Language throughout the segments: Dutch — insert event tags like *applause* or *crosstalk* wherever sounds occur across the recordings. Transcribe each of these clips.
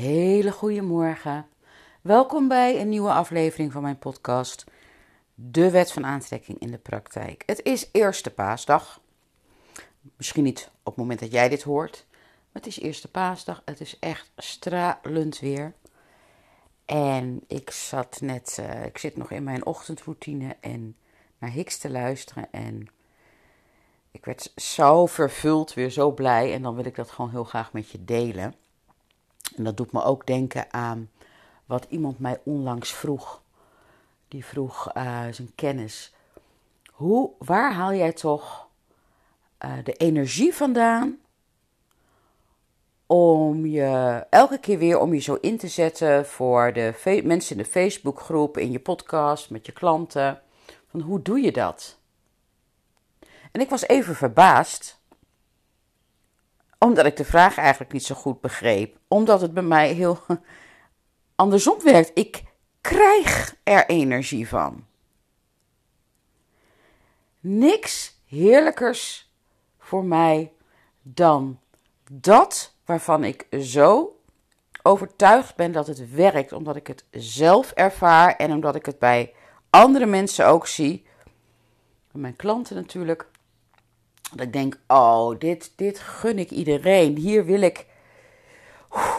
Hele goede morgen. Welkom bij een nieuwe aflevering van mijn podcast De Wet van Aantrekking in de Praktijk. Het is eerste paasdag. Misschien niet op het moment dat jij dit hoort, maar het is eerste paasdag. Het is echt stralend weer. En ik zat net, uh, ik zit nog in mijn ochtendroutine en naar Hicks te luisteren en ik werd zo vervuld, weer zo blij en dan wil ik dat gewoon heel graag met je delen. En dat doet me ook denken aan wat iemand mij onlangs vroeg. Die vroeg uh, zijn kennis. Hoe, waar haal jij toch uh, de energie vandaan om je elke keer weer om je zo in te zetten voor de mensen in de Facebookgroep, in je podcast, met je klanten? Van hoe doe je dat? En ik was even verbaasd omdat ik de vraag eigenlijk niet zo goed begreep. Omdat het bij mij heel *laughs* andersom werkt. Ik krijg er energie van. Niks heerlijkers voor mij dan dat waarvan ik zo overtuigd ben dat het werkt, omdat ik het zelf ervaar en omdat ik het bij andere mensen ook zie. Mijn klanten natuurlijk. Dat ik denk, oh, dit, dit gun ik iedereen. Hier wil ik,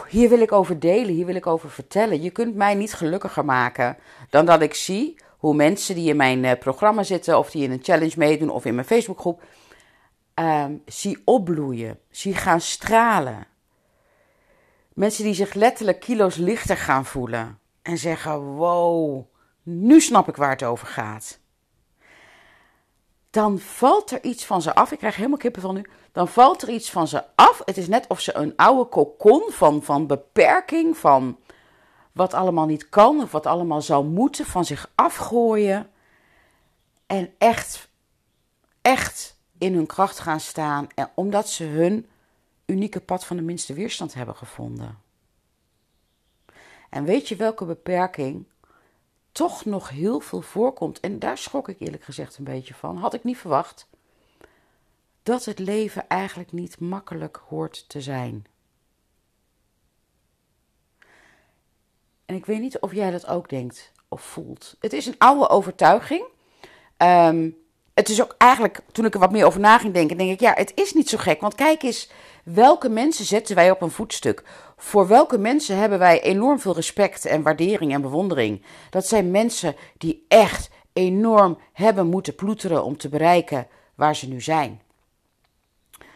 hier wil ik over delen, hier wil ik over vertellen. Je kunt mij niet gelukkiger maken dan dat ik zie hoe mensen die in mijn eh, programma zitten, of die in een challenge meedoen, of in mijn Facebookgroep, um, zie opbloeien, zie gaan stralen. Mensen die zich letterlijk kilo's lichter gaan voelen en zeggen: Wow, nu snap ik waar het over gaat dan valt er iets van ze af. Ik krijg helemaal kippen van nu. Dan valt er iets van ze af. Het is net of ze een oude kokon van, van beperking, van wat allemaal niet kan of wat allemaal zou moeten, van zich afgooien. En echt, echt in hun kracht gaan staan. En omdat ze hun unieke pad van de minste weerstand hebben gevonden. En weet je welke beperking toch nog heel veel voorkomt. En daar schrok ik eerlijk gezegd een beetje van. Had ik niet verwacht. Dat het leven eigenlijk niet makkelijk hoort te zijn. En ik weet niet of jij dat ook denkt of voelt. Het is een oude overtuiging. Um, het is ook eigenlijk, toen ik er wat meer over na ging denken, denk ik, ja, het is niet zo gek. Want kijk eens, welke mensen zetten wij op een voetstuk? Voor welke mensen hebben wij enorm veel respect en waardering en bewondering? Dat zijn mensen die echt enorm hebben moeten ploeteren om te bereiken waar ze nu zijn.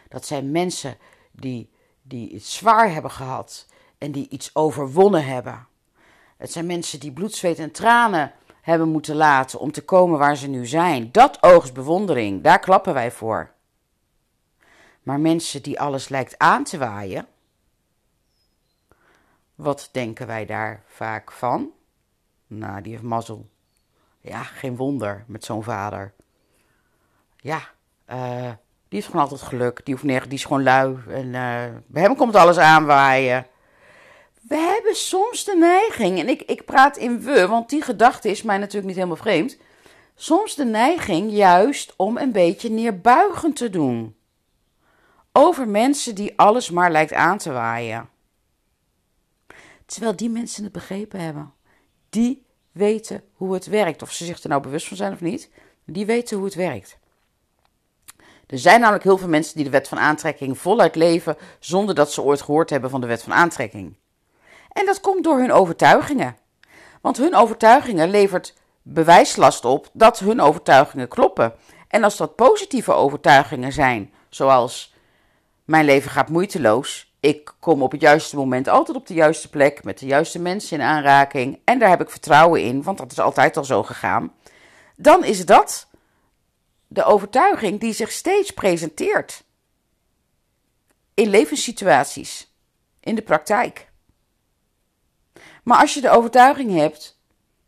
Dat zijn mensen die, die het zwaar hebben gehad en die iets overwonnen hebben. Het zijn mensen die bloed, zweet en tranen hebben moeten laten om te komen waar ze nu zijn. Dat oogst bewondering, daar klappen wij voor. Maar mensen die alles lijkt aan te waaien, wat denken wij daar vaak van? Nou, die heeft mazzel. Ja, geen wonder met zo'n vader. Ja, uh, die heeft gewoon altijd geluk. Die, hoeft nergens, die is gewoon lui. En uh, bij hem komt alles aanwaaien we hebben soms de neiging, en ik, ik praat in we, want die gedachte is mij natuurlijk niet helemaal vreemd. Soms de neiging juist om een beetje neerbuigend te doen. Over mensen die alles maar lijkt aan te waaien. Terwijl die mensen het begrepen hebben. Die weten hoe het werkt. Of ze zich er nou bewust van zijn of niet. Die weten hoe het werkt. Er zijn namelijk heel veel mensen die de wet van aantrekking voluit leven zonder dat ze ooit gehoord hebben van de wet van aantrekking. En dat komt door hun overtuigingen. Want hun overtuigingen levert bewijslast op dat hun overtuigingen kloppen. En als dat positieve overtuigingen zijn, zoals mijn leven gaat moeiteloos, ik kom op het juiste moment altijd op de juiste plek met de juiste mensen in aanraking en daar heb ik vertrouwen in, want dat is altijd al zo gegaan. Dan is dat de overtuiging die zich steeds presenteert in levenssituaties, in de praktijk. Maar als je de overtuiging hebt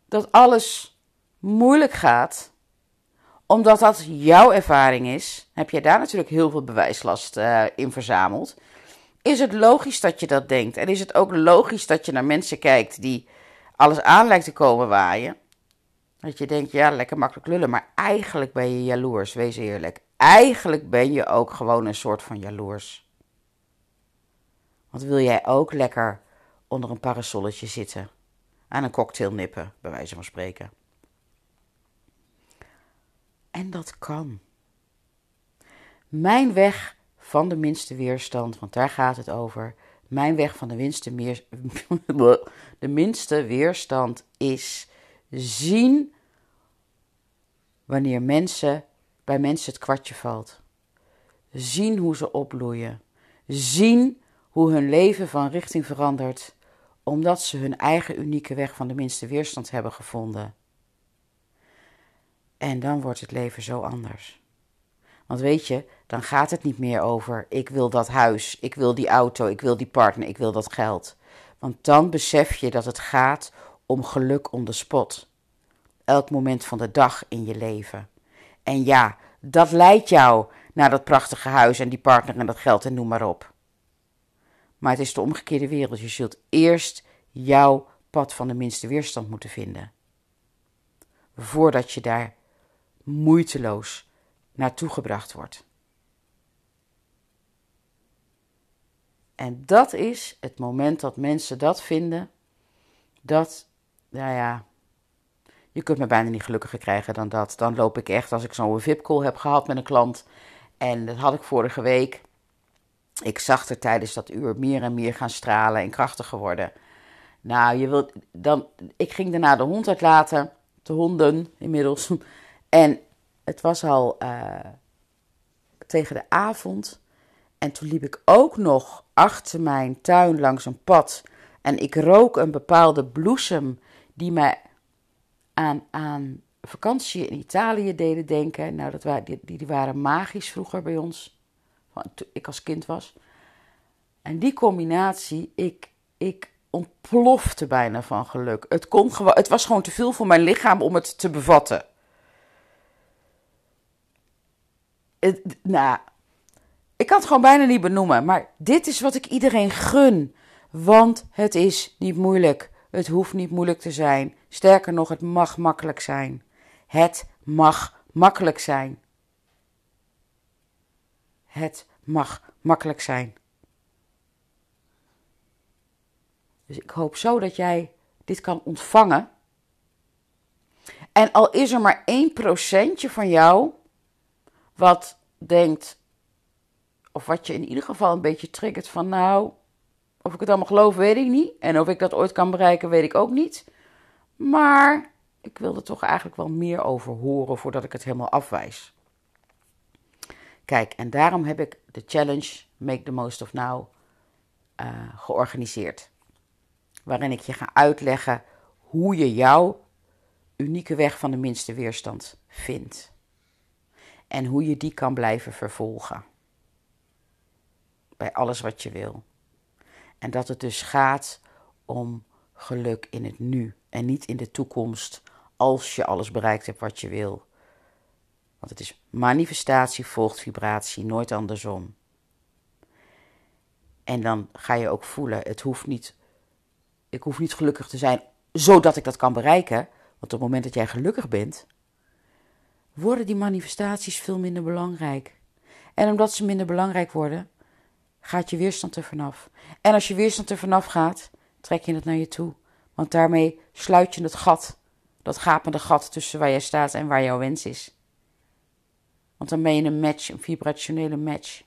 dat alles moeilijk gaat, omdat dat jouw ervaring is, heb je daar natuurlijk heel veel bewijslast uh, in verzameld. Is het logisch dat je dat denkt? En is het ook logisch dat je naar mensen kijkt die alles aan lijkt te komen waaien? Dat je denkt, ja, lekker makkelijk lullen, maar eigenlijk ben je jaloers, wees eerlijk. Eigenlijk ben je ook gewoon een soort van jaloers. Want wil jij ook lekker onder een parasolletje zitten. Aan een cocktail nippen, bij wijze van spreken. En dat kan. Mijn weg van de minste weerstand, want daar gaat het over. Mijn weg van de minste, meer, *laughs* de minste weerstand is zien wanneer mensen, bij mensen het kwartje valt. Zien hoe ze opbloeien. Zien hoe hun leven van richting verandert, omdat ze hun eigen unieke weg van de minste weerstand hebben gevonden. En dan wordt het leven zo anders. Want weet je, dan gaat het niet meer over ik wil dat huis, ik wil die auto, ik wil die partner, ik wil dat geld. Want dan besef je dat het gaat om geluk on the spot. Elk moment van de dag in je leven. En ja, dat leidt jou naar dat prachtige huis en die partner en dat geld en noem maar op. Maar het is de omgekeerde wereld. Je zult eerst jouw pad van de minste weerstand moeten vinden. Voordat je daar moeiteloos naartoe gebracht wordt. En dat is het moment dat mensen dat vinden. Dat, nou ja, je kunt me bijna niet gelukkiger krijgen dan dat. Dan loop ik echt, als ik zo'n VIP-call heb gehad met een klant. En dat had ik vorige week. Ik zag er tijdens dat uur meer en meer gaan stralen en krachtiger worden. Nou, je wilt dan. Ik ging daarna de hond uitlaten. De honden inmiddels. *laughs* En het was al uh, tegen de avond. En toen liep ik ook nog achter mijn tuin langs een pad. En ik rook een bepaalde bloesem die mij aan, aan vakantie in Italië deden denken. Nou, dat waren, die, die waren magisch vroeger bij ons. Toen ik als kind was. En die combinatie, ik, ik ontplofte bijna van geluk. Het, kon het was gewoon te veel voor mijn lichaam om het te bevatten. Het, nou, ik kan het gewoon bijna niet benoemen. Maar dit is wat ik iedereen gun. Want het is niet moeilijk. Het hoeft niet moeilijk te zijn. Sterker nog, het mag makkelijk zijn. Het mag makkelijk zijn. Het mag makkelijk zijn. Dus ik hoop zo dat jij dit kan ontvangen. En al is er maar 1% van jou wat denkt, of wat je in ieder geval een beetje triggert van nou, of ik het allemaal geloof, weet ik niet. En of ik dat ooit kan bereiken, weet ik ook niet. Maar ik wil er toch eigenlijk wel meer over horen voordat ik het helemaal afwijs. Kijk, en daarom heb ik de challenge Make the Most of Now uh, georganiseerd. Waarin ik je ga uitleggen hoe je jouw unieke weg van de minste weerstand vindt. En hoe je die kan blijven vervolgen. Bij alles wat je wil. En dat het dus gaat om geluk in het nu en niet in de toekomst als je alles bereikt hebt wat je wil. Want het is manifestatie volgt vibratie, nooit andersom. En dan ga je ook voelen, het hoeft niet, ik hoef niet gelukkig te zijn zodat ik dat kan bereiken. Want op het moment dat jij gelukkig bent, worden die manifestaties veel minder belangrijk. En omdat ze minder belangrijk worden, gaat je weerstand er vanaf. En als je weerstand er vanaf gaat, trek je het naar je toe. Want daarmee sluit je het gat, dat gapende gat tussen waar jij staat en waar jouw wens is. Want dan ben je een match, een vibrationele match.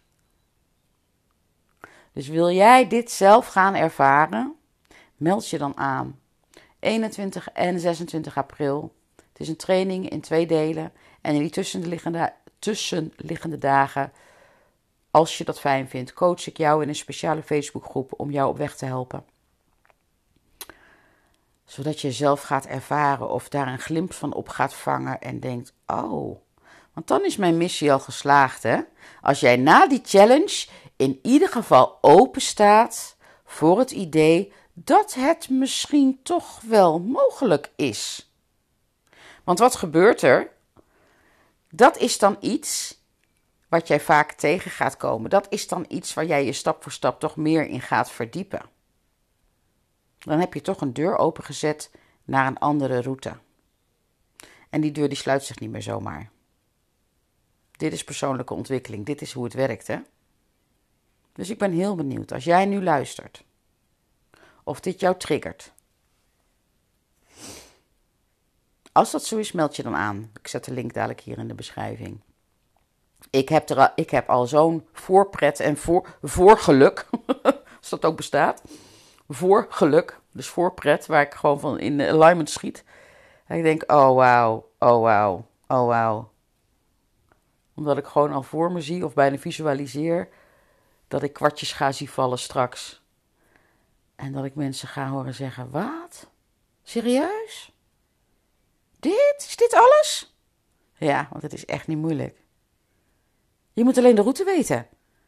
Dus wil jij dit zelf gaan ervaren? Meld je dan aan. 21 en 26 april. Het is een training in twee delen. En in die tussenliggende, tussenliggende dagen, als je dat fijn vindt, coach ik jou in een speciale Facebookgroep om jou op weg te helpen. Zodat je zelf gaat ervaren of daar een glimp van op gaat vangen en denkt: Oh, want dan is mijn missie al geslaagd, hè? Als jij na die challenge in ieder geval open staat voor het idee dat het misschien toch wel mogelijk is. Want wat gebeurt er? Dat is dan iets wat jij vaak tegen gaat komen. Dat is dan iets waar jij je stap voor stap toch meer in gaat verdiepen. Dan heb je toch een deur opengezet naar een andere route. En die deur die sluit zich niet meer zomaar. Dit is persoonlijke ontwikkeling. Dit is hoe het werkt, hè? Dus ik ben heel benieuwd als jij nu luistert of dit jou triggert. Als dat zo is, meld je dan aan. Ik zet de link dadelijk hier in de beschrijving. Ik heb, er, ik heb al zo'n voorpret en voor, voorgeluk, *laughs* als dat ook bestaat. Voorgeluk, dus voorpret, waar ik gewoon van in alignment schiet. En ik denk, oh wauw, oh wauw, oh wauw. Omdat ik gewoon al voor me zie of bijna visualiseer dat ik kwartjes ga zien vallen straks. En dat ik mensen ga horen zeggen: Wat? Serieus? Dit? Is dit alles? Ja, want het is echt niet moeilijk. Je moet alleen de route weten. En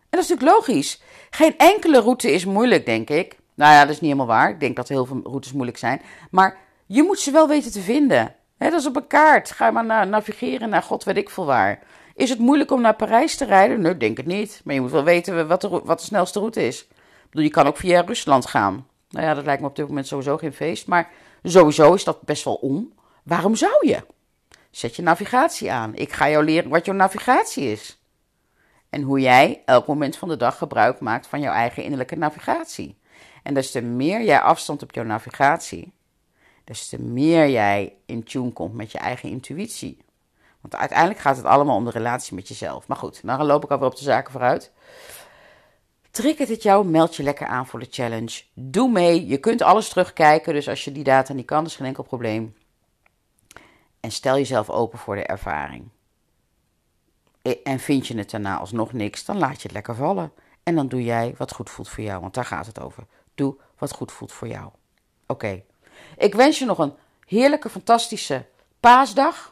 dat is natuurlijk logisch. Geen enkele route is moeilijk, denk ik. Nou ja, dat is niet helemaal waar. Ik denk dat heel veel routes moeilijk zijn. Maar je moet ze wel weten te vinden. dat is op een kaart. Ga maar navigeren naar god weet ik veel waar. Is het moeilijk om naar Parijs te rijden? Nee, denk het niet. Maar je moet wel weten wat de, wat de snelste route is. Ik bedoel, je kan ook via Rusland gaan. Nou ja, dat lijkt me op dit moment sowieso geen feest. Maar sowieso is dat best wel om. Waarom zou je? Zet je navigatie aan. Ik ga jou leren wat jouw navigatie is. En hoe jij elk moment van de dag gebruik maakt van jouw eigen innerlijke navigatie. En des te meer jij afstand op jouw navigatie, des te meer jij in tune komt met je eigen intuïtie. Want uiteindelijk gaat het allemaal om de relatie met jezelf. Maar goed, dan loop ik alweer op de zaken vooruit. Triggert het jou, meld je lekker aan voor de challenge. Doe mee, je kunt alles terugkijken, dus als je die data niet kan, is geen enkel probleem. En stel jezelf open voor de ervaring. En vind je het daarna alsnog niks, dan laat je het lekker vallen. En dan doe jij wat goed voelt voor jou, want daar gaat het over. Doe wat goed voelt voor jou. Oké. Ik wens je nog een heerlijke, fantastische paasdag.